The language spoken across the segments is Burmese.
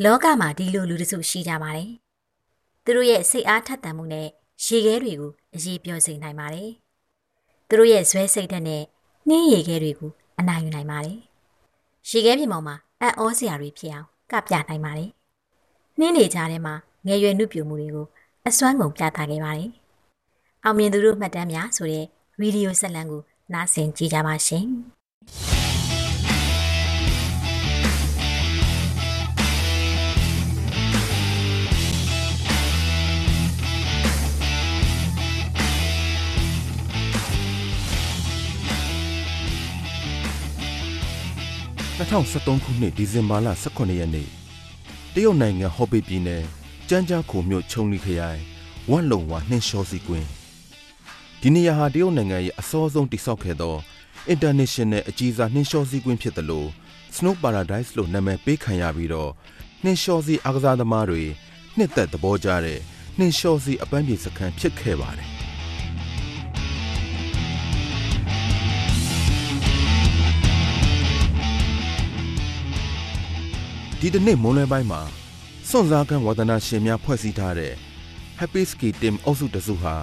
လောကမှာဒီလိုလူတစုရှိကြပါတယ်။သူတို့ရဲ့စိတ်အားထက်သန်မှုနဲ့ရေခဲတွေကိုအရေးပြောစေနိုင်ပါတယ်။သူတို့ရဲ့ဇွဲစိတ်ဓာတ်နဲ့နှင်းရေခဲတွေကိုအနိုင်ယူနိုင်ပါတယ်။ရေခဲပြင်ပေါ်မှာအံ့ဩစရာတွေဖြစ်အောင်ကပြနိုင်ပါတယ်။နှင်းနေကြထဲမှာငယ်ရွယ်နှုတ်ပြမှုတွေကိုအစွမ်းကုန်ပြသခဲ့ပါတယ်။အောင်မြင်သူတို့မှတ်တမ်းများဆိုတဲ့ဗီဒီယိုဆက်လံကိုနားဆင်ကြည့်ကြပါရှင်။ 2013ခုနှစ်ဒီဇင်ဘာလ18ရက်နေ့တရုတ်နိုင်ငံဟော့ပေပြည်နယ်ကျန်းကြားခိုမြို့ချုံလီခရိုင်ဝမ်လုံဝါနှင်းလျှောစီကွင်းဒီနေရာဟာတရုတ်နိုင်ငံရဲ့အစောဆုံးတိစောက်ခဲ့သော International အကြီးစားနှင်းလျှောစီကွင်းဖြစ်သလို Snow Paradise လို့နာမည်ပေးခံရပြီးတော့နှင်းလျှောစီအားကစားသမားတွေနှစ်သက်သဘောကျတဲ့နှင်းလျှောစီအပန်းပြေစခန်းဖြစ်ခဲ့ပါတယ် ဒီတစ်နှစ်မွန်းလွဲပိုင်းမှာစွန့်စားကန်းဝါသနာရှင်များဖွဲ့စည်းထားတဲ့ Happy Ski Team အုပ်စုတစုဟာ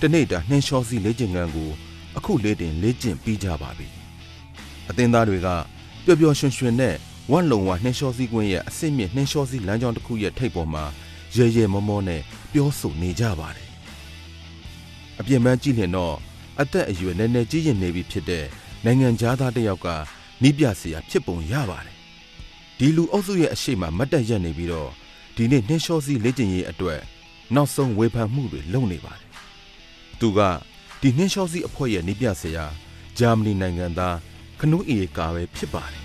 တနေ့တာနှင်းလျှောစီလေးကျင်ကန်ကိုအခုလေးတင်လေးကျင်ပြီးကြပါပြီ။အသင်းသားတွေကပျော်ပျော်ရွှင်ရွှင်နဲ့ဝက်လုံဝနှင်းလျှောစီကွင်းရဲ့အစ်စ်မြင့်နှင်းလျှောစီလမ်းကြောင်းတစ်ခုရဲ့ထိပ်ပေါ်မှာရဲရဲမောမောနဲ့ပြောဆိုနေကြပါတယ်။အပြင်ပန်းကြည့်ရင်တော့အသက်အရွယ်နည်းနည်းကြီးရင်နေပြီဖြစ်တဲ့နိုင်ငံသားတစ်ယောက်ကနီးပြစရာဖြစ်ပုံရပါတယ် ဒီလူအုပ်စုရဲ့အရှိမမတ်တက်ရက်နေပြီးတော့ဒီနေ့နှင်းလျှောစီလေ့ကျင့်ရေးအတွက်နောက်ဆုံးဝေဖန်မှုတွေလုပ်နေပါတယ်။သူကဒီနှင်းလျှောစီအဖွဲ့ရဲ့နေပြဆရာဂျာမနီနိုင်ငံသားခနူးအေကာပဲဖြစ်ပါတယ်။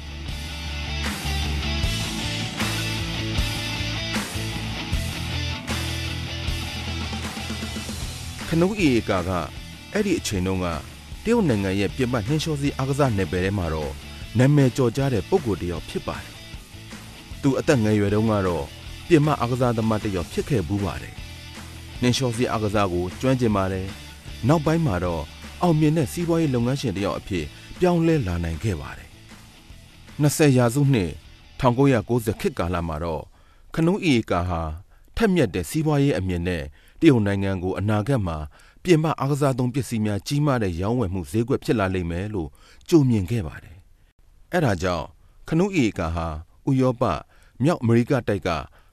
ခနူးအေကာကအဲ့ဒီအချိန်တုန်းကတရုတ်နိုင်ငံရဲ့ပြမနှင်းလျှောစီအားကစားနယ်ပယ်ထဲမှာတော့နာမည်ကျော်ကြားတဲ့ပုံကိုယ်တယောက်ဖြစ်ပါတယ် သူအသက်ငယ်ရွယ်တုန်းကတော့ပြင်မအားကစားသမားတစ်ယောက်ဖြစ်ခဲ့ဘူးပါတယ်။နှင်းလျှောစီအားကစားကိုကျွမ်းကျင်ပါတယ်။နောက်ပိုင်းမှာတော့အောင်မြင်တဲ့စီးပွားရေးလုပ်ငန်းရှင်တစ်ယောက်အဖြစ်ပြောင်းလဲလာနိုင်ခဲ့ပါတယ်။20ရာစုနှစ်1990ခေတ်ကာလမှာတော့ခနူးအီကာဟာထက်မြက်တဲ့စီးပွားရေးအမြင်နဲ့တရုတ်နိုင်ငံကိုအနာဂတ်မှာပြင်ပအားကစားသုံးပစ္စည်းများကြီးမားတဲ့ရောင်းဝယ်မှုဈေးကွက်ဖြစ်လာလိမ့်မယ်လို့ကြိုမြင်ခဲ့ပါတယ်။အဲဒါကြောင့်ခနူးအီကာဟာဥရောပ မြောက်အမေရိကတိုက်က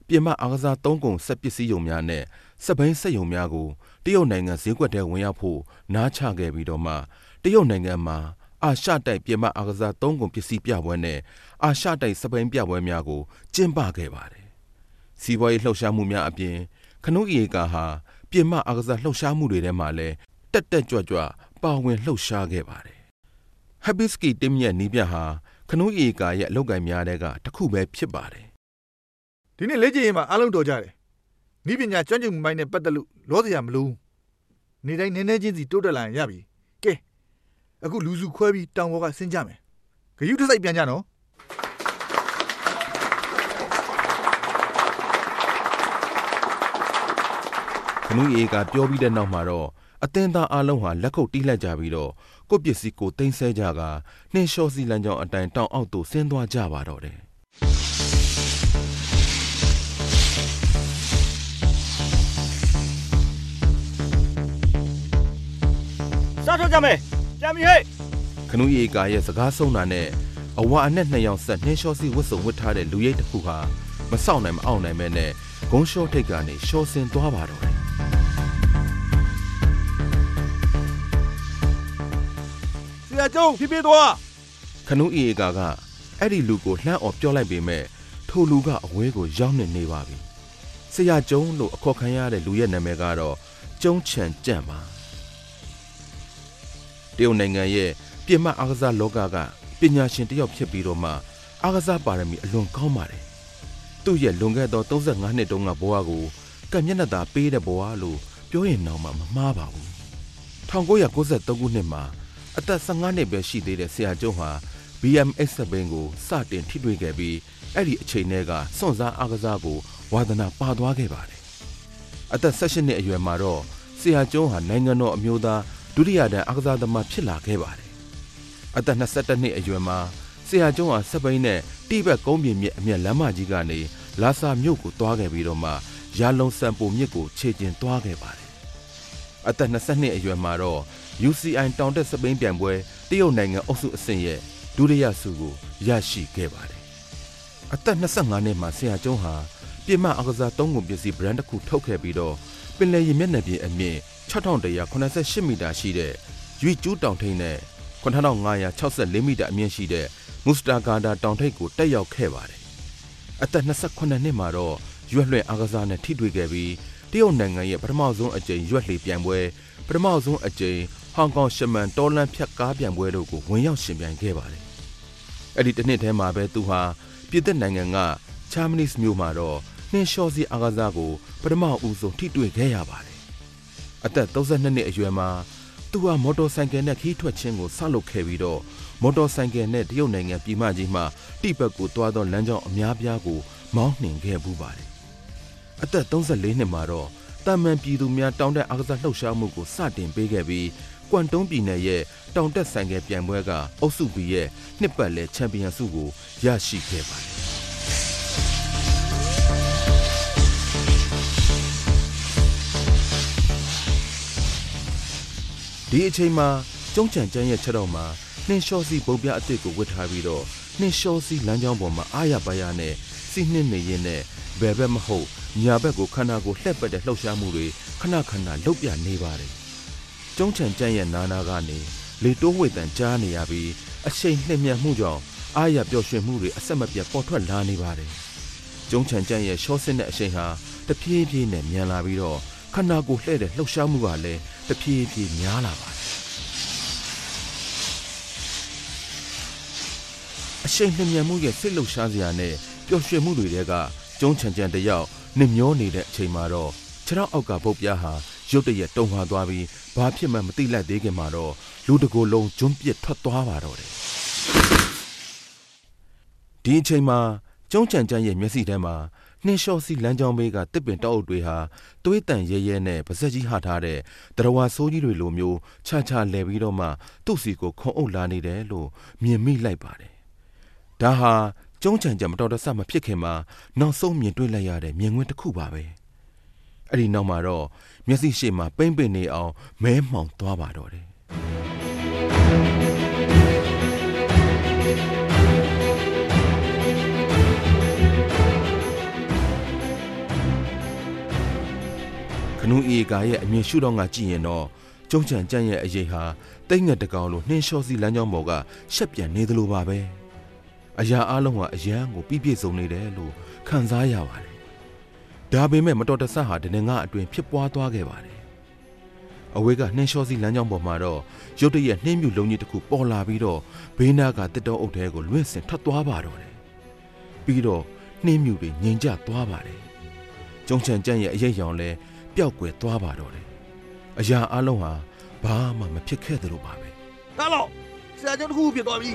ပြင်မအားကစားသုံးကုန်စက်ပစ္စည်းယုံများနဲ့ စက်ဘိန်းစက်ယုံများကို တရုတ်နိုင်ငံဈေးကွက်ထဲဝင်ရောက်ဖို့ နားချခဲ့ပြီးတော့မှ တရုတ်နိုင်ငံမှာ အာရှတိုက်ပြင်မအားကစားသုံးကုန်ပစ္စည်းပြပွဲနဲ့ အာရှတိုက်စက်ဘိန်းပြပွဲများကို ကျင်းပခဲ့ပါတယ်။စီးပွားရေးလှုပ်ရှားမှုများအပြင် ခနုအေကာဟာပြင်မအားကစားလှုပ်ရှားမှုတွေထဲမှာလည်း တက်တက်ကြွကြွ ပါဝင်လှုပ်ရှားခဲ့ပါတယ်။ Happy Ski Team ရဲ့နီးပြဟာ ခနူးအေကာရဲ့ အလုပ်ကိုင်များတဲ့ကတစ်ခုပဲဖြစ်ပါတယ် ဒီနေ့လေ့ကျင့်ရေးမှာအားလုံးတော်ကြတယ်ဤပညာကျွမ်းကျင်မှုပိုင်းနဲ့ပတ်သက်လို့လောစရာမလိုနေတိုင်းနည်းနည်းချင်းစီတိုးတက်လာရင်ရပြီကဲအခုလူစုခွဲပြီးတောင်ပေါ်ကဆင်းကြမယ်ဂယုတစိုက်ပြန်ကြနော်ခနူးအေကပြောပြီးတဲ့နောက်မှာတော့အတင်းသားအလုံးဟာလက်ခုပ်တီးလိုက်ကြပြီးတော့ကိုပစ္စည်းကိုတင်ဆဲကြကနှင်းလျှောစီလမ်းကြောင်းအတိုင်းတောင်အောက်သို့ဆင်းသွားကြပါတော့တယ် စားထွက်ကြမယ်ပြန်ပြီဟဲ့ခနူးရီကာရဲ့စကားဆုံးတာနဲ့အဝါအနဲ့နှစ်ယောက်ဆက်နှင်းလျှောစီဝတ်စုံဝတ်ထားတဲ့လူရိပ်တစ်ခုဟာမဆောက်နိုင်မအောင်နိုင်မဲနဲ့ဂုံးလျှောထိတ်ကနေလျှောဆင်သွားပါတော့တယ်ဆရာကျုံဖြည်းဖြည်းသွားခနူးရီကာကအဲ့ဒီလူကိုလှမ်းអော်ပြောလိုက်ပေမဲ့ထိုလူကအဝဲကိုရောက်နေနေပါပြီဆရာကျုံလို့အခေါ်ခံရတဲ့လူရဲ့နာမည်ကတော့ကျုံချန်ကြန့်ပါ တရုတ်နိုင်ငံရဲ့ပြင်မအားကစားလောကကပညာရှင်တယောက်ဖြစ်ပြီးတော့မှအားကစားပါရမီအလွန်ကောင်းပါတယ်။သူ့ရဲ့လွန်ခဲ့သော35နှစ်တုန်းကဘဝကိုကံမျက်နှာသာပေးတဲ့ဘဝလို့ပြောရင်တော့မှမမှားပါဘူး။1993ခုနှစ်မှာအသက်15နှစ်ပဲရှိသေးတဲ့ဆရာကျုံဟာ BMX စပင်းကိုစတင်ထိတွေ့ခဲ့ပြီးအဲ့ဒီအချိန်တည်းကစွန့်စားအားကစားကိုဝါသနာပါသွားခဲ့ပါတယ်။အသက်16နှစ်အရွယ်မှာတော့ဆရာကျုံဟာနိုင်ငံတော်အမျိုးသား ဒုတိယတန်းအားကစားသမားဖြစ်လာခဲ့ပါတယ်။အသက်22နှစ်အရွယ်မှာဆရာကျုံးဟာစပိန်နဲ့တိဘက်ကုန်းပြင်မြစ်အမျက်လမ်းမကြီးကနေလာဆာမြို့ကိုတွားခဲ့ပြီးတော့မှရာလုံစံပိုမြစ်ကိုခြေကျင်တွားခဲ့ပါတယ်အသက်22အရွယ်မှာတော့ UCI တောင်တက်စပိန်ပြိုင်ပွဲတရုတ်နိုင်ငံအုပ်စုအဆင့်ရဲ့ဒုတိယဆုကိုရရှိခဲ့ပါတယ်အသက်25နှစ်မှာဆရာကျုံးဟာပြင်မအကစားသုံးကုန်ပစ္စည်း brand တစ်ခုထုတ်ခဲ့ပြီးတော့ပင်လယ်ရေမျက်နှာပြင်အမြင့် 6188မီတာရှိတဲ့ရွေကျူးတောင်ထိပ်နဲ့9564မီတာအမြင့်ရှိတဲ့မူစတာဂါဒါတောင်ထိပ်ကိုတက်ရောက်ခဲ့ပါတယ်။အသက်28နှစ်မှာတော့ရွက်လွှင့်အားကစားနဲ့ထိတွေ့ခဲ့ပြီးတရုတ်နိုင်ငံရဲ့ပထမဆုံးအကြိမ်ရွက်လှေပြိုင်ပွဲပထမဆုံးအကြိမ်ဟောင်ကောင်ရှမန်တော်လန်ဖြတ်ကားပြိုင်ပွဲတို့ကိုဝင်ရောက်ရှင်ပြိုင်ခဲ့ပါတယ်။အဲ့ဒီတစ်နှစ်ထဲမှာပဲသူဟာပြည်သက်နိုင်ငံကချာမနီစ်မြို့မှာတော့နှင်းလျှောစီအားကစားကိုပထမဦးဆုံးထိတွေ့ခဲ့ရပါတယ်။ အသက်32နှစ်အရွယ်မှာသူဟာမော်တော်ဆိုင်ကယ်နဲ့ခီးထွက်ခြင်းကိုစလုပ်ခဲ့ပြီးတော့မော်တော်ဆိုင်ကယ်နဲ့တရုတ်နိုင်ငံပြည်မကြီးမှာတိဘက်ကိုတွားသောလမ်းကြောင်းအများပြားကိုမောင်းနှင်ခဲ့ပူပါတယ်။အသက်34နှစ်မှာတော့တာမန်ပြည်သူများတောင်တက်အားကစားလှုပ်ရှားမှုကိုစတင်ပေးခဲ့ပြီးကွမ်တုံးပြည်နယ်ရဲ့တောင်တက်ဆိုင်ကယ်ပြိုင်ပွဲကအုပ်စု B ရဲ့နှစ်ပတ်လည်ချန်ပီယံဆုကိုရရှိခဲ့ပါတယ် ဒီအချိန်မှာကျုံးချံကျန်းရဲ့ချက်တော်မှာနှင်းလျှောစီပုံပြအစ်စ်ကိုဝတ်ထားပြီးတော့နှင်းလျှောစီလမ်းကြောင်းပေါ်မှာအားရပါရနဲ့စီးနှင်းနေရင်းနဲ့ဘယ်ဘက်မဟုတ်ညာဘက်ကိုခန္ဓာကိုလှက်ပတ်တဲ့လှုပ်ရှားမှုတွေခဏခဏလှုပ်ပြနေပါတယ်ကျုံးချံကျန်းရဲ့နာနာကနေလေတိုးဝေတန်ကြားနေရပြီးအချိန်နှင့်မြတ်မှုကြောင့်အားရပျော်ရွှင်မှုတွေအဆက်မပြတ်ပေါ်ထွက်လာနေပါတယ်ကျုံးချံကျန်းရဲ့ရှော့စစ်တဲ့အချိန်ဟာတဖြည်းဖြည်းနဲ့မြန်လာပြီးတော့ ခန္ဓာကိုယ်လှဲ့တဲ့လှုပ်ရှားမှုကလည်းတဖြည်းဖြည်းများလာပါတယ်အရှိန်နှမြမှုရဲ့စိတ်လှုပ်ရှားစရာနဲ့ပျော်ရွှင်မှုတွေတဲကကျုံးချံချံတယောက်နှမျောနေတဲ့အချိန်မှာတော့ခြေထောက်အောက်ကပုတ်ပြားဟာရုတ်တရက်တုံသွားသွားပြီးဘာဖြစ်မှမသိလိုက်သေးခင်မှာတော့လူတကိုယ်လုံးကျွန်းပစ်ထွက်သွားပါတော့တယ်ဒီအချိန်မှာကျုံးချံချံရဲ့မျက်စိထဲမှာ နှင်းလျှောစီလမ်းကြောင်းဘေးကတစ်ပင်တောက်အုပ်တွေဟာသွေးတန်ရဲရဲနဲ့ပါဇက်ကြီးဟထားတဲ့တရဝါဆိုးကြီးတွေလိုမျိုးခြားခြားလဲပြီးတော့မှသူ့စီကိုခုံအုပ်လာနေတယ်လို့မြင်မိလိုက်ပါတယ်ဒါဟာကျုံးချံကြမတော်တဆမဖြစ်ခင်မှာနောက်ဆုံးမြင်တွေ့လိုက်ရတဲ့မြင်ကွင်းတစ်ခုပါပဲအဲ့ဒီနောက်မှာတော့မျက်စိရှိမှပိမ့်ပိမ့်နေအောင်မဲမှောင်သွားပါတော့တယ် နူးအေကာရဲ့အမြင်ရှုတော့ငါကြည့်ရင်တော့ကျုံချံကြန့်ရဲ့အရေးဟာတိတ်ငက်တကောင်လိုနှင်းလျှောစီလမ်းကြောင်းပေါ်ကရှက်ပြန်နေသလိုပါပဲအရာအလုံးဟာအရန်ကိုပြည့်ပြည့်စုံနေတယ်လို့ခံစားရပါတယ်ဒါပေမဲ့မတော်တဆဟာတနင်္ဂနွေအတွင်းဖြစ်ပွားသွားခဲ့ပါတယ်အဝေးကနှင်းလျှောစီလမ်းကြောင်းပေါ်မှာတော့ရုတ်တရက်နှင်းမြူလုံးကြီးတစ်ခုပေါ်လာပြီးတော့ဘေးနားကတစ်တောအုပ်ထဲကိုလွင့်စင်ထွက်သွားပါတော့တယ်ပြီးတော့နှင်းမြူတွေငြိမ်ကျသွားပါတယ်ကျုံချံကြန့်ရဲ့အရေးရောင်လဲ ပျောက်ကွယ်သွားပါတော့တယ်အရာအလုံးဟာဘာမှမဖြစ်ခဲ့သလိုပါပဲတားလို့ဆရာကျောင်းတစ်ခုဖြစ်သွားပြီ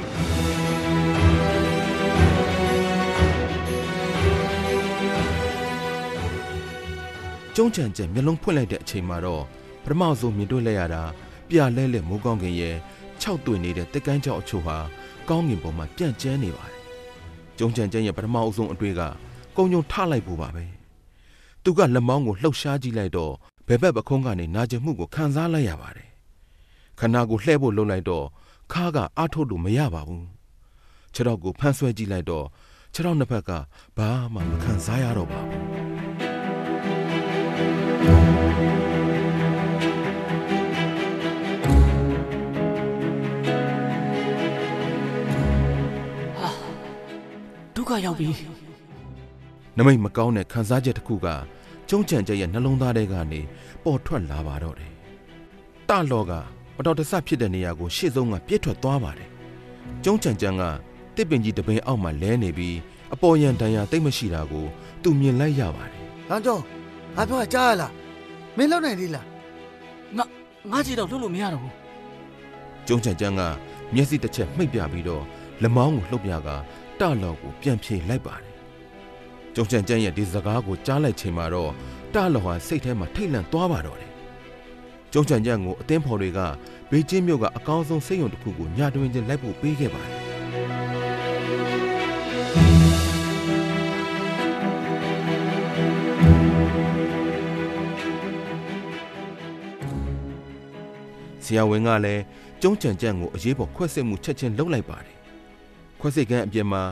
ကျုံးချံချက်မျက်လုံးဖွင့်လိုက်တဲ့အချိန်မှာတော့ပထမဆုံးမြင်တွေ့လိုက်ရတာပြလဲလဲမိုးကောင်းကင်ရဲ့၆တွေ့နေတဲ့တက်ကန်းကြောက်အချို့ဟာကောင်းကင်ပေါ်မှာပြန့်ကျဲနေပါတယ်။ကျုံးချံချက်ရဲ့ပထမအဆုံးအတွေ့ကကုံညုံထလိုက်ဖို့ပါပဲ။ သူကလက်မောင်းကိုလှုပ်ရှားကြည့်လိုက်တော့ဘယ်ဘက်ပခုံးကနေနာကျင်မှုကိုခံစားလိုက်ရပါတယ်။ခန္ဓာကိုလှဲ့ဖို့လှုပ်လိုက်တော့ခါးကအားထုတ်လို့မရပါဘူး။ခြေထောက်ကိုဖမ်းဆွဲကြည့်လိုက်တော့ခြေထောက်နှစ်ဖက်ကဘာမှမခံစားရတော့ပါဘူး။ဒုက္ခရောက်ပြီ နမိတ်မကောင်းတဲ့ခံစားချက်တစ်ခုကကျုံးချံချက်ရဲ့နှလုံးသားထဲကနေပေါ်ထွက်လာပါတော့တယ်။တလောကမတော်တဆဖြစ်တဲ့နေရာကိုရှေ့ဆုံးကပြစ်ထွက်သွားပါတယ်။ကျုံးချံချံကတစ်ပင်ကြီးတပင်အောက်မှာလဲနေပြီးအပေါ်ယံတန်ရာတိတ်မရှိတာကိုသူမြင်လိုက်ရပါတယ်။လမ်းကျောင်းငါပြောတာကြားရလား။မင်းလုံနိုင်သေးလားငါငါကြည့်တော့လှုပ်လို့မရတော့ဘူး။ကျုံးချံချံကမျက်စိတစ်ချက်မှိတ်ပြပြီးတော့လက်မောင်းကိုလှုပ်ပြကတလောကိုပြန်ဖြေလိုက်ပါတယ်။ ကျုံချန်ကျန်ရဲ့ဒီစကားကိုကြားလိုက်ချိန်မှာတော့တလဟွာစိတ်ထဲမှာထိတ်လန့်သွားပါတော့တယ်။ကျုံချန်ကျန်ကိုအသင်းဖော်တွေကဘေကျင်းမြို့ကအကောင်းဆုံးစိတ်ယုံတစ်ခုကိုညတွင်ချင်းလိုက်ဖို့ပေးခဲ့ပါတယ်။ဆရာဝန်ကလည်းကျုံးချန်ကြန့်ကိုအရေးပေါ်ခွက်စစ်မှုချက်ချင်းလုပ်လိုက်ပါတယ်ခွက်စစ်ကန်းအပြင်မှာ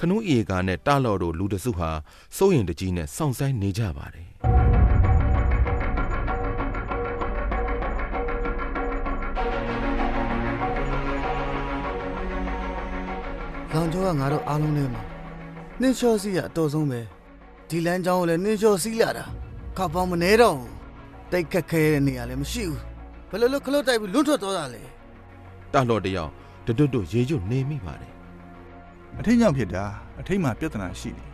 ခနူးအေကာနဲ့တာလော်တို့လူတစုဟာစိုးရင်တကြီးနဲ့စောင့်ဆိုင်နေကြပါတယ်လောင်ကျော်ကငါတို့အားလုံးထဲမှာနှင်းလျှောစီးရအတော်ဆုံးပဲဒီလမ်းကြောင်းကိုလည်းနှင်းလျှောစီးလာတာခါပေါင်းမနေတော့ဘူးတိတ်ခက်ခဲတဲ့နေရာလည်းမရှိဘူးဘယ်လိုလုပ်ခလုတ်တိုက်ပြီးလွတ်ထွက်သွားတာလဲတာလော်တယောက်တွတ်တွတ်ရေကျွတ်နေမိပါတယ် အထိတ်ကြောင့်ဖြစ်တာအထိတ်မှာပြဿနာရှိတယ်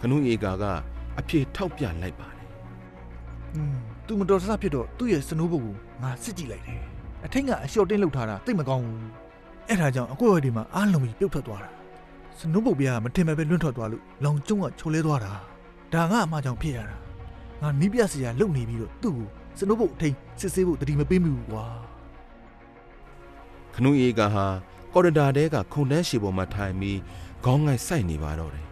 ခနူးအေကာကအပြေထောက်ပြလိုက်ပါတယ် ။อืม तू မတော်တဆဖြစ်တော့သူ့ရဲ့စနိုးဘုတ်ကိုငါစစ်ကြည့်လိုက်တယ်။အထိတ်ကအလျှော့တင်းလောက်ထားတာတိတ်မကောင်းဘူး။အဲ့ဒါကြောင့်အကွက်ဝဲဒီမှာအားလုံးပြီးပြုတ်ထွက်သွားတာ။စနိုးဘုတ်ပြားကမထင်မဲ့ပဲလွန့်ထွက်သွားလို့လောင်ကျုံကချိုလဲသွားတာ။ဒါငါအမှားကြောင့်ဖြစ်ရတာ။ငါနီးပြစရာလုံနေပြီးတော့သူ့ကိုစနိုးဘုတ်အထိတ်စစ်ဆေးဖို့တတိမပေးမိဘူးကွာ ခနူးအေကာဟာကော်ရီဒါတဲကခုံတန်းရှည်ပေါ်မှာထိုင်ပြီးခေါင်းငိုက်စိုက်နေပါတော့တယ်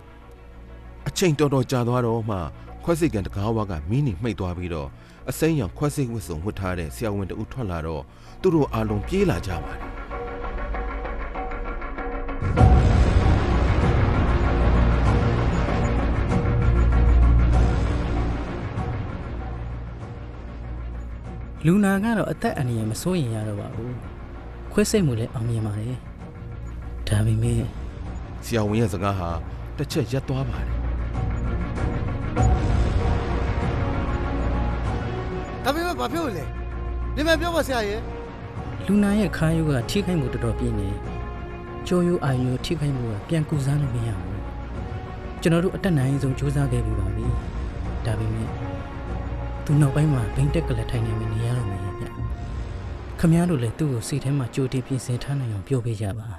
အချိန်တော်တော်ကြာသွားတော့မှခွဲစိတ်ကန်တကားဝါကမီးနေမှိတ်သွားပြီးတော့အစိမ်းရောင်ခွဲစိတ်ဝတ်စုံဝတ်ထားတဲ့ဆရာဝန်တဦးထွက်လာတော့သူတို့အားလုံးပြေးလာကြပါတယ်လူနာကတော့အသက်အန္တရာယ်မစိုးရင်ရတော့ပါဘူး ခွဲစိတ်မှုလည်းအောင်မြင်ပါတယ်ဒါပေမဲ့ဆရာဝန်ရဲ့စကားဟာတစ်ချက်ရက်သွားပါတယ်ဒါပေမဲ့ဘာဖြစ်လို့လဲဒီမဲ့ပြောပါဆရာရဲ့လူနာရဲ့ခါယုကထိခိုက်မှုတော်တော်ပြင်းနေကြိုးယိုးအာယုထိခိုက်မှုကပြန်ကူစားလို့မရဘူးကျွန်တော်တို့အတက်နိုင်ဆုံးစူးစမ်းခဲ့ပြီပါပြီဒါပေမဲ့သူနောက်ပိုင်းမှာဘိန်းတက်ကလေးထိုင်နေမနေရတော့မယ်ဗျ ခမည်းတော်လည်းသူ့ကိုစိတ်ထဲမှာကြိုတင်ပြင်ဆင်ထားနိုင်အောင်ပြောပေးကြပါ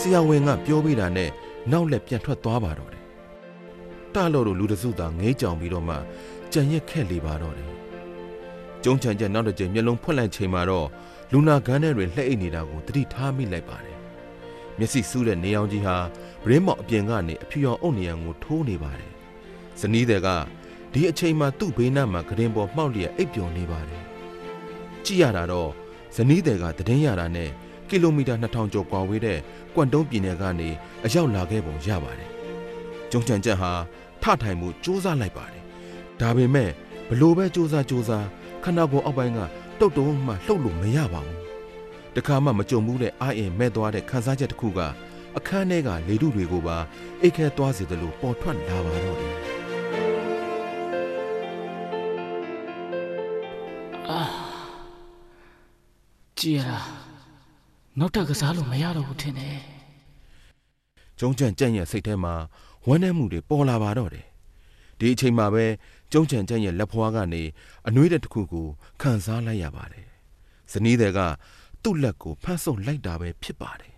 ဆရာဝန်ကပြောပြတာနဲ့နောက်လက်ပြန်ထွက်သွားပါတော့တယ်တာလို့တို့လူတစုသာငဲကြောင်ပြီးတော့မှကြံရက်ခက်လေပါတော့တယ်ကျုံချန်ချက်နောက်တစ်ကြိမ်မျက်လုံးဖွက်လိုက်ချိန်မှာတော့ လူနာကန်းထဲတွင်လှည့်အိတ်နေတာကိုသတိထားမိလိုက်ပါတယ်မျက်စိစူးတဲ့နေအောင်ကြီးဟာဗရင်းမောက်အပြင်ကနေအဖြူရောင်အုတ်နေရန်ကိုထိုးနေပါတယ်ဇနီးတဲ့ကဒီအချိန်မှာသူ့ဘေးနားမှာဂရင်ပေါ်မှောက်လျက်အိပ်ပျော်နေပါတယ်ကြည့်ရတာတော့ဇနီးတဲ့ကတည်င်းရတာနဲ့ကီလိုမီတာ2000ကျော်ကွာဝေးတဲ့ကွမ်တုံးပြည်နယ်ကနေအရောက်လာခဲ့ပုံရပါတယ်။ကျုံချန်ချက်ဟာထထိုင်မှုစူးစမ်းလိုက်ပါတယ်။ဒါပေမဲ့ဘလို့ပဲစူးစမ်းစူးစမ်းခန္ဓာကိုယ်အောက်ပိုင်းက တုတ်တုံးမှလှုပ်လို့မရပါဘူး။တခါမှမကြုံဘူးတဲ့အာအင်မဲ့သွားတဲ့ခန်းစားချက်တစ်ခုကအခန်းထဲကလေထုတွေကိုပါအိတ်ခဲသွားစေတယ်လို့ပေါ်ထွက်လာပါတော့တယ်ကြည်ရတာနောက်တက်ကစားလို့မရတော့ဘူးထင်တယ်။ကျုံချန်ကြန့်ရဲ့စိတ်ထဲမှာဝမ်းနည်းမှုတွေပေါ်လာပါတော့တယ်။ ဒီအချိန်မှာပဲကျုံချန်ကြန့်ရဲ့လက်ဖွားကနေအနှွေးတဲ့တစ်ခုကိုခံစားလိုက်ရပါတယ်။ဇနီးတဲ့ကသူ့လက်ကိုဖမ်းဆုပ်လိုက်တာပဲဖြစ်ပါတယ်။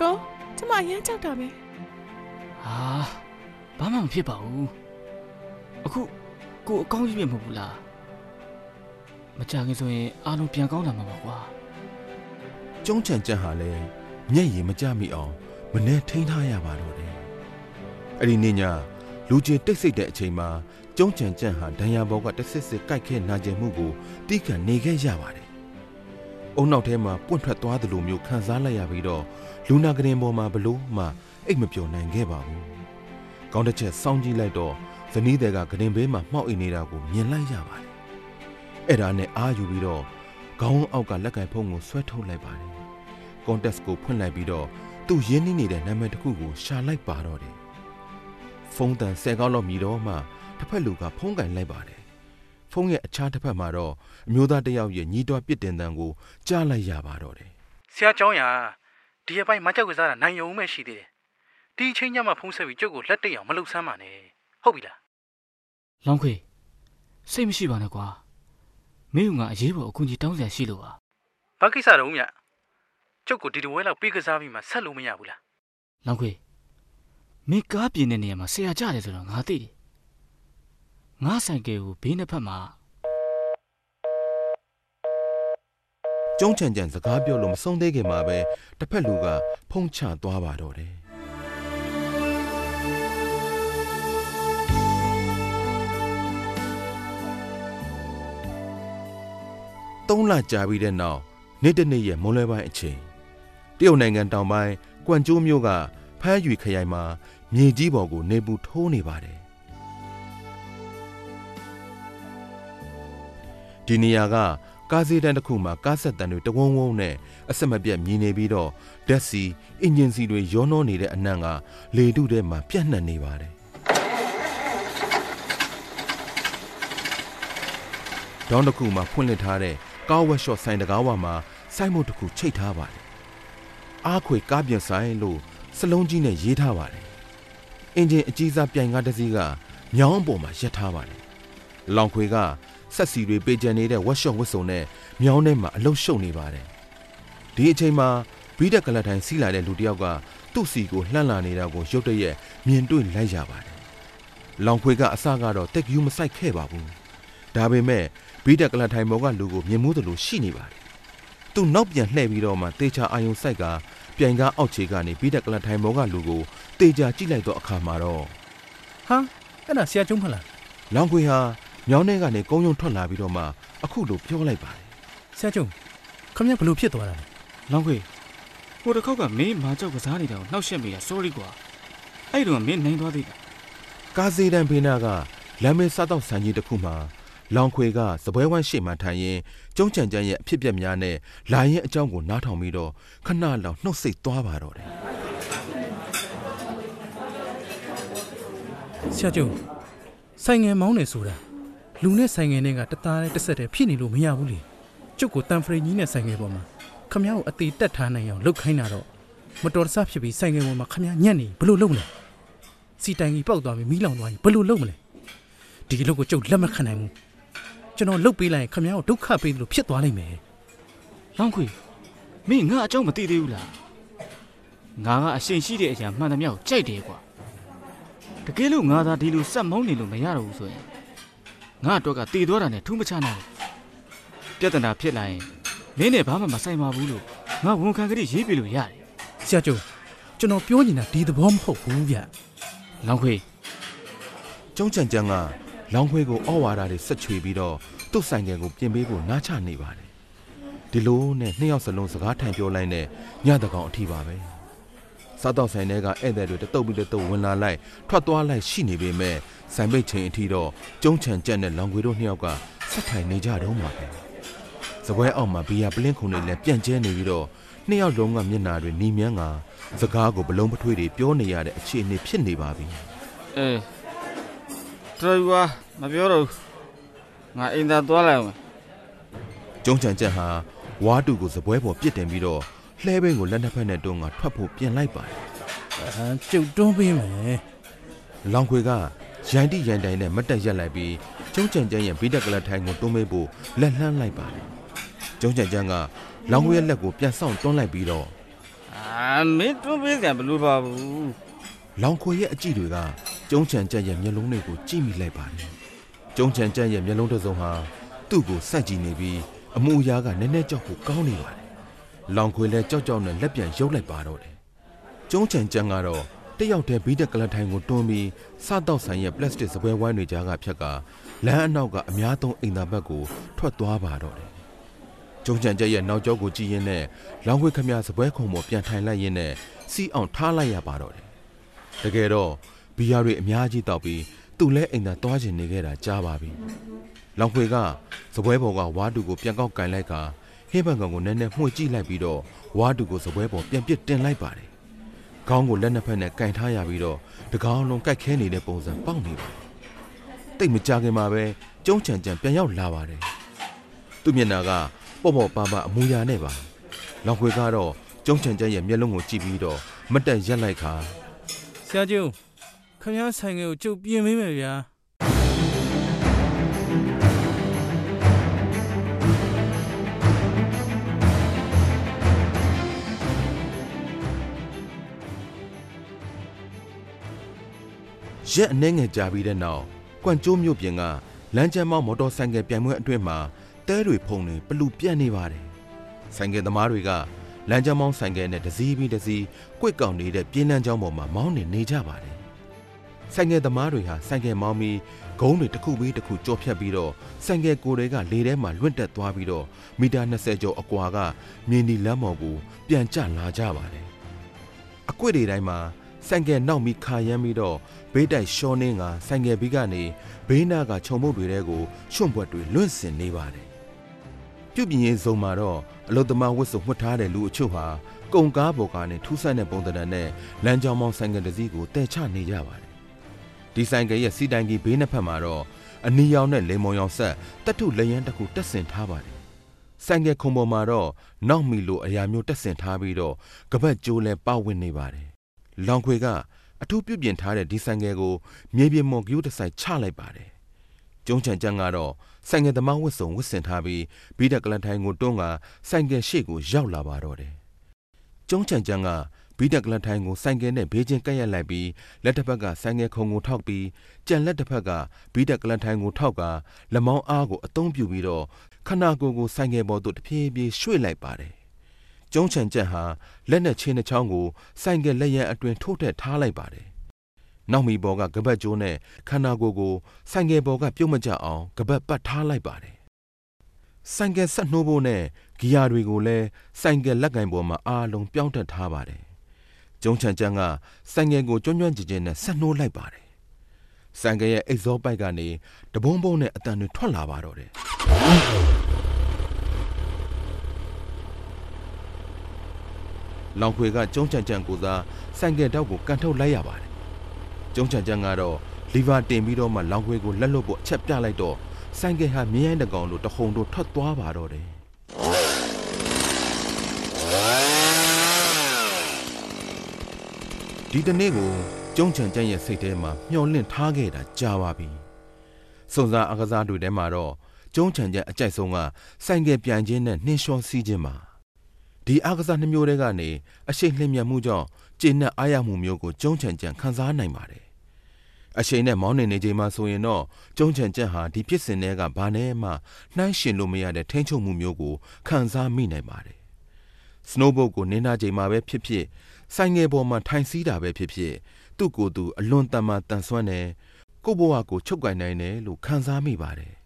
ကောကျမအရမ်းကြောက်တာပဲဟာဘာမှမဖြစ်ပါဘူးအခုကိုအကောင်းကြီးပဲမဟုတ်ဘူးလား မကြခင်ဆိုရင်အားလုံးပြန်ကောင်းလာမှာပါကွာကျုံးချန်ကြက်ဟာလည်းမျက်ရည်မကျမိအောင်မနဲ့ထိန်းထားရပါတော့တယ်။အဲ့ဒီနေ့ညလူချင်းတိတ်ဆိတ်တဲ့အချိန်မှာကျုံးချန်ကြက်ဟာဒဏ်ရာဘောကတစ်စစ်စစ်ကြိုက်ခဲနာကျင်မှုကိုတီးခံနေခဲ့ရပါတယ်။အုံနောက်ထဲမှာပွင့်ထွက်သွားသလိုမျိုးခံစားလိုက်ရပြီးတော့လူနာကရင်ပေါ်မှာဘလို့မှအိတ်မပျော်နိုင်ခဲ့ပါဘူး။ကောင်းတစ်ချက်စောင်းကြည့်လိုက်တော့ဇနီးတဲ့ကကရင်ဘေးမှာမှောက်အိမ်နေတာကိုမြင်လိုက်ရပါတယ်။ အဲ့ဒါနဲ့အာယူပြီးတော့ခေါင်းအောက်ကလက်ကင်ဖုံးကိုဆွဲထုတ်လိုက်ပါတယ်။ context ကိုဖွင့်လိုက်ပြီးတော့သူရင်းနှီးနေတဲ့နာမည်တစ်ခုကိုရှာလိုက်ပါတော့တယ်။ဖုန်းတန်ဆယ်ကောက်လောက်မြည်တော့မှတစ်ဖက်လူကဖုန်းကင်လိုက်ပါတယ်။ဖုန်းရဲ့အခြားတစ်ဖက်မှာတော့အမျိုးသားတစ်ယောက်ရဲ့ညီးတွားပြစ်တင်တန်ကိုကြားလိုက်ရပါတော့တယ်ဆရာကျောင်းရဒီအပိုင်းမကြောက်ကစားတာနိုင်ရုံပဲရှိသေးတယ်ဒီအချိန်ညမှဖုံးဆက်ပြီးကျုပ်ကိုလက်တိတ်အောင်မလုပ်ဆမ်းပါနဲ့ဟုတ်ပြီလားလောင်းခွေစိတ်မရှိပါနဲ့ကွာ မင်းကငါအရေးပေါ်အကူအညီတောင်းစရာရှိလို့ပါဘာကိစ္စတော့မြကျုပ်ကိုဒီတဝဲလောက်ပြီးကစားပြီးမှဆက်လို့မရဘူးလားလောင်းခွေမင်းကားပြင်တဲ့နေရာမှာဆရာကြတယ်ဆိုတော့ငါသိတယ်ငါဆိုင်ကယ်ကိုဘေးနှစ်ဖက်မှာကျုံးချန်ချန်စကားပြောလို့မဆုံးသေးခင်မှာပဲတစ်ဖက်လူကဖုံးချသွားပါတော့တယ် သုံးလကြာပြီးတဲ့နောက်နေ့တစ်နေ့ရဲ့မွန်လွဲပိုင်းအချိန်တရုတ်နိုင်ငံတောင်ပိုင်းကွမ်ကျိုးမြို့ကဖမ်းယူခရိုင်မှာမြေကြီးပေါ်ကိုနေပူထိုးနေပါတယ်ဒီနေရာကကားစည်းတန်းတစ်ခုမှာကားဆက်တန်းတွေတဝုံဝုံနဲ့အဆက်မပြတ်မြည်နေပြီးတော့ဓာတ်စီအင်ဂျင်စီတွေရောနှောနေတဲ့အနံ့ကလေတုထဲမှာပြန့်နှံ့နေပါတယ်ဒေါင်းတစ်ခုမှာဖွင့်လှစ်ထားတဲ့ ကားဝက်ရှော့ဆိုင်တကားဝမှာစိုက်မုတ်တစ်ခုချိတ်ထားပါတယ်အားခွေကားပြင်ဆိုင်လို့စလုံးကြီးနဲ့ရေးထားပါတယ်အင်ဂျင်အကြီးစားပြိုင်ကားတစ်စီးကမြောင်းပေါ်မှာရပ်ထားပါတယ်လောင်ခွေကဆက်စီတွေပေးကြံနေတဲ့ဝက်ရှော့ဝစ်စုံနဲ့မြောင်းထဲမှာအလုံးရှုံနေပါတယ်ဒီအချိန်မှာဘီးတက်ကလတ်တိုင်းစီးလာတဲ့လူတစ်ယောက်ကသူ့စီကိုလှမ်းလာနေတာကိုရုတ်တရက်မြင်တွေ့လိုက်ရပါတယ်လောင်ခွေကအစကတော့တက်ယူမဆိုင်ခဲ့ပါဘူး ဒါပေမဲ့ဘီးတက်ကလတ်တိုင်းမော်ကလူကိုမြင်မှုသလိုရှိနေပါတယ်သူနောက်ပြန်လှည့်ပြီးတော့မှတေချာအာယုံဆိုင်ကပြိုင်ကားအောက်ခြေကနေဘီးတက်ကလတ်တိုင်းမော်ကလူကိုတေချာကြည့်လိုက်တော့အခါမှာတော့ဟာအဲ့ဒါဆရာကျုံးမလားလောင်ခွေဟာမြောင်းထဲကနေကုန်းယုံထွက်လာပြီးတော့မှအခုလိုပြောလိုက်ပါတယ်ဆရာကျုံးခမရဘလို့ဖြစ်သွားတာလဲလောင်းခွေဟိုတစ်ခေါက်ကမင်းမာကြောက်ကစားနေတာကိုနှောက်ရှက်မိတာ sorry ကွာအဲ့တုန်းကမင်းနိုင်သွားသေးတာကားစီတန်ဖေးနာကလမ်းမေးစားတော့ဆန်ကြီးတစ်ခုမှာ လောင်ခွေကစပွဲဝမ်းရှေ့မှထိုင်ရင်ကျုံးချန်ချန်ရဲ့အဖြစ်ပြက်များနဲ့လာရင်အကြောင်းကိုနားထောင်ပြီးတော့ခဏလောက်နှုတ်ဆက်သွားပါတော့တယ်ဆရာကျုံဆိုင်ငယ်မောင်းနေဆိုတာလူနဲ့ဆိုင်ငယ်နဲ့ကတသားနဲ့တစ်ဆက်တည်းဖြစ်နေလို့မရဘူးလေကျုပ်ကိုတန်ဖရိန်ကြီးနဲ့ဆိုင်ငယ်ပေါ်မှာခမ ्या ကိုအသေးတက်ထားနိုင်အောင်လှုပ်ခိုင်းတာတော့မတော်တဆဖြစ်ပြီးဆိုင်ငယ်ပေါ်မှာခမ ्या ညက်နေဘယ်လို့လုပ်မလဲစီတိုင်ကြီးပောက်သွားပြီးမီးလောင်သွားရင်ဘယ်လို့လုပ်မလဲဒီလိုကိုကျုပ်လက်မခံနိုင်ဘူး ကျွန်တော်လှုပ်ပေးလိုက်ရင်ခမ ्या ကိုဒုက္ခပေးသလိုဖြစ်သွားလိမ့်မယ်လောင်းခွေမင်းငါအကြောင်းမသိသေးဘူးလားငါကအရှင်ရှိတဲ့အရာမှန်သမျှကိုကြိုက်တယ်ကွာတကယ်လို့ငါသာဒီလိုစက်မောင်းနေလို့မရတော့ဘူးဆိုရင်ငါအတွက်ကတည်သွားတာနဲ့ထူးမခြားနိုင်ဘူးပြဿနာဖြစ်လာရင်မင်းနဲ့ဘာမှမဆိုင်ပါဘူးလို့ငါဝန်ခံကလေးရေးပြလို့ရတယ်ဆရာကျုံကျွန်တော်ပြောနေတာဒီသဘောမဟုတ်ဘူးဗျလောင်းခွေကျုံးချန်ချန်က လောင်ခွေကိုဩဝါဒတွေဆက်ချွေပြီးတော့သူ့ဆိုင်ငယ်ကိုပြင်ပေးဖို့နားချနေပါတယ်ဒီလိုနဲ့နှစ်ယောက်စလုံးစကားထိုင်ပြောလိုက်နဲ့ညတကောင်အထိပါပဲစားတော့ဆိုင်တွေကဧည့်သည်တွေတတုပ်ပြီးတတုပ်ဝင်လာလိုက်ထွက်သွားလိုက်ရှိနေပေမဲ့ဆိုင်ပိတ်ချိန်အထိတော့ကျုံးချန်ကြက်နဲ့လောင်ခွေတို့နှစ်ယောက်ကဆက်ထိုင်နေကြတော့မှာပဲစပွဲအောက်မှာဘီယာပလင်းခုံတွေလည်းပြန့်ကျဲနေပြီးတော့နှစ်ယောက်လုံးကမျက်နာတွေနီးမြန်းကစကားကိုဘလုံးပထွေးတွေပြောနေရတဲ့အခြေအနေဖြစ်နေပါပြီအေး ဒရိုင်ဘာမပြောတော့ဘူးငါအိမ်သာသွားလိုက်အောင်ကျုံးချန်ချက်ဟာဝါတူကိုစပွဲပေါ်ပြစ်တင်ပြီးတော့လှဲဘင်းကိုလက်နှစ်ဖက်နဲ့တွန်းကထွက်ဖို့ပြင်လိုက်ပါတယ်အာကျုပ်တွန်းပေးမယ်။လောင်ခွေကရန်တိရန်တိုင်နဲ့မတ်တက်ရက်လိုက်ပြီးကျုံးချန်ချန်ရဲ့ဘိတက်ကလထိုင်ကိုတွန်းပေးဖို့လက်လှမ်းလိုက်ပါတယ်။ကျုံးချန်ချန်ကလောင်ခွေရဲ့လက်ကိုပြန်ဆောင်တွန်းလိုက်ပြီးတော့အာမင်းတွန်းပေးစရာဘယ်လိုပါဘူး လောင်ခွေရဲ့အကြည့်တွေကကျုံးချန်ချန်ရဲ့မျက်လုံးတွေကိုကြည့်မိလိုက်ပါတယ်။ကျုံးချန်ချန်ရဲ့မျက်လုံးတစ်စုံဟာသူ့ကိုစက်ကြည့်နေပြီးအမှုအရာကနည်းနည်းကြောက်ဖို့ကောင်းနေပါတယ်။လောင်ခွေလည်းကြောက်ကြောက်နဲ့လက်ပြန်ရုပ်လိုက်ပါတော့တယ်။ကျုံးချန်ချန်ကတော့တယောက်တည်းဘီးတက်ကလထိုင်ကိုတွန်းပြီးစားတော့ဆိုင်ရဲ့ပလတ်စတစ်စပွဲဝိုင်းတွေကြားကဖြတ်ကလမ်းအနောက်ကအများသုံးအိမ်သာဘက်ကိုထွက်သွားပါတော့တယ်။ကျုံးချန်ချက်ရဲ့နောက်ကျောကိုကြည့်ရင်းနဲ့လောင်ခွေခမရစပွဲခုံပေါ်ပြန်ထိုင်လိုက်ရင်းနဲ့စီးအောင်ထားလိုက်ရပါတော့တယ်။ တကယ်တော့ဘီယာတွေအများကြီးတောက်ပြီးသူ့လဲအိမ်သာသွားချင်နေခဲ့တာကြားပါပြီ။လောင်ခွေကစပွဲပေါ်ကဝါတူကိုပြန်ကောက်ကင်လိုက်ကဟင်းဘန်ကောင်ကိုနည်းနည်းမှွေကြည့်လိုက်ပြီးတော့ဝါတူကိုစပွဲပေါ်ပြန်ပစ်တင်လိုက်ပါတယ်။ခေါင်းကိုလက်နှစ်ဖက်နဲ့ကင်ထားရပြီးတော့တကောင်းလုံးကိုက်ခဲနေတဲ့ပုံစံပေါက်နေပါတယ်။တိတ်မကြခင်မှာပဲကျုံးချန်ချန်ပြန်ရောက်လာပါတယ်။သူ့မျက်နှာကပေါ့ပေါ့ပါပါအမူအရာနဲ့ပါ။လောင်ခွေကတော့ကျုံးချန်ချန်ရဲ့မျက်လုံးကိုကြည့်ပြီးတော့မတ်တက်ရက်လိုက်ခါ ဆရာကျုံခမ ्या ဆိုင်ငယ်ကိုကျုပ်ပြင်ပေးမယ်ဗျာလရက်အနှဲငယ်ကြာပြီးတဲ့နောက်ကွမ်ကျိုးမြို့ပြင်ကလမ်းကျမ်းမောင်းမော်တော်ဆိုင်ကယ်ပြိုင်ပွဲအတွင်းမှာတဲတွေဖုန်တွေပလူပြန့်နေပါတယ်ဆိုင်ကယ်သမားတွေက လမ်းကျမ်းမောင်းဆိုင်ကယ်နဲ့တစည်းပြီးတစည်းကွက်ကောင်နေတဲ့ပြင်းလန်းကြောင်းပေါ်မှာမောင်းနေနေကြပါတယ်ဆိုင်ကယ်သမားတွေဟာဆိုင်ကယ်မောင်းပြီးဂုံးတွေတစ်ခုပြီးတစ်ခုကြော်ဖြတ်ပြီးတော့ဆိုင်ကယ်ကိုယ်တွေကလေထဲမှာလွင့်တက်သွားပြီးတော့မီတာ20ကျော်အကွာကမြင်းဒီလမ်းမော်ကိုပြန်ကျလာကြပါတယ်အကွက်တွေတိုင်းမှာဆိုင်ကယ်နောက်ပြီးခါရမ်းပြီးတော့ဘေးတိုက်ရှောင်းနေကဆိုင်ကယ်ဘီးကနေဘေးနာကခြုံမုတ်တွေတဲကိုရွှွန့်ပွက်တွေလွင့်စင်နေပါတယ် ပြုတ်ပြင်းရင်စုံမှာတော့အလုသမားဝတ်စုံမှတ်ထားတဲ့လူအချို့ဟာကုံကားပေါ်ကနေထူးဆန်းတဲ့ပုံသဏ္ဍာန်နဲ့လမ်းကြောင်းမောင်းဆိုင်ကယ်တစ်စီးကိုတဲချနေကြပါတယ်ဒီဆိုင်ကယ်ရဲ့စီတိုင်ကြီးဘေးနှစ်ဖက်မှာတော့အနီရောင်နဲ့လေမုံရောင်ဆက်တတုလျန်းတစ်ခုတက်ဆင်ထားပါတယ်ဆိုင်ကယ်ခုံပေါ်မှာတော့နောက်မီလိုအရာမျိုးတက်ဆင်ထားပြီးတော့ကပတ်ကျိုးလဲပဝင့်နေပါတယ်လောင်ခွေကအထူးပြုပြင်ထားတဲ့ဒီဆိုင်ကယ်ကိုမြေပြင်မော်ကယူတဆိုင်ချလိုက်ပါတယ်။ကျုံးချန်ချန်ကတော့ ဆိုင်ကယ်သမားဝတ်စုံဝတ်ဆင်ထားပြီးဘီဒက်ကလန်ထိုင်ကိုတွန်းကဆိုင်ကယ်ရှေ့ကိုရောက်လာပါတော့တယ်။ကျုံးချန်ချန်ကဘီဒက်ကလန်ထိုင်ကိုဆိုင်ကယ်နဲ့ဘေးချင်းကပ်ရက်လိုက်ပြီးလက်တစ်ဖက်ကဆိုင်ကယ်ခုံကိုထောက်ပြီးကြံလက်တစ်ဖက်ကဘီဒက်ကလန်ထိုင်ကိုထောက်ကလက်မောင်းအားကိုအသုံးပြုပြီးတော့ခနာကိုယ်ကိုဆိုင်ကယ်ပေါ်သို့တဖြည်းဖြည်းရွှေ့လိုက်ပါတယ်ကျုံးချန်ချက်ဟာလက်နဲ့ချင်းနှချောင်းကိုဆိုင်ကလက်ရန်အတွင်ထိုးထက်ထားလိုက်ပါတယ်။ နောက်မီဘော်ကကပတ်ကျိုးနဲ့ခန္ဓာကိုယ်ကိုဆိုင်ကယ်ဘော်ကပြုတ်မကျအောင်ကပတ်ပတ်ထားလိုက်ပါတယ်။ဆိုင်ကယ်ဆက်နှိုးဖို့နဲ့ဂီယာတွေကိုလည်းဆိုင်ကယ်လက်ကင်ပေါ်မှာအားလုံးပြောင်းတက်ထားပါတယ်။ကျုံးချန်ချန်ကဆိုင်ကယ်ကိုကျွမ်းကျွမ်းကျင်ကျင်နဲ့ဆက်နှိုးလိုက်ပါတယ်။ဆိုင်ကယ်ရဲ့အိတ်ဇောပိုက်ကနေတဘုံဘုံနဲ့အတန်တွေထွက်လာပါတော့တယ်။လောင်ခွေကကျုံးချန်ချန်ကိုသာဆိုင်ကယ်တောက်ကိုကန်ထုတ်လိုက်ရပါတယ်။ ကျုံးချန်ချန်ကတော့လီဗာတင်ပြီးတော့မှလောင်ခွေကိုလက်လွတ်ဖို့အချက်ပြလိုက်တော့ဆိုင်ကယ်ဟာမြင်းရိုင်းတကောင်လိုတဟုန်တို့ထွက်သွားပါတော့တယ်။ဒီတနေ့ကိုကျုံးချန်ချန်ရဲ့စိတ်ထဲမှာမျောလင့်ထားခဲ့တာကြာပါပြီ။စုံစားအကစားတွေထဲမှာတော့ကျုံးချန်ချန်အကြိုက်ဆုံးကဆိုင်ကယ်ပြန်ခြင်းနဲ့နှင်းလျှောစီးခြင်းပါ။ဒီအားကစားနှမျိုးတွေကနေအရှိန်လျင်မြတ်မှုကြောင့် ကျေနပ်အားရမှုမျိုးကိုကျုံးချန်ချန်ခံစားနိုင်ပါတယ်။အရှိန်နဲ့မောင်းနေနေချိန်မှာဆိုရင်တော့ကျုံးချန်ချန်ဟာဒီဖြစ်စဉ်တွေကဘာနဲ့မှနှိုင်းရှင်လို့မရတဲ့ထိန်းချုပ်မှုမျိုးကိုခံစားမိနိုင်ပါတယ်။ snowboard ကိုနင်းနာချိန်မှာပဲဖြစ်ဖြစ်ဆိုင်ငယ်ပေါ်မှာထိုင်စီးတာပဲဖြစ်ဖြစ်သူ့ကိုယ်သူအလွန်တမ်းမှတန်ဆွမ်းတယ်ကိုဘဝကိုချုပ်ကင်နိုင်တယ်လို့ခံစားမိပါတယ်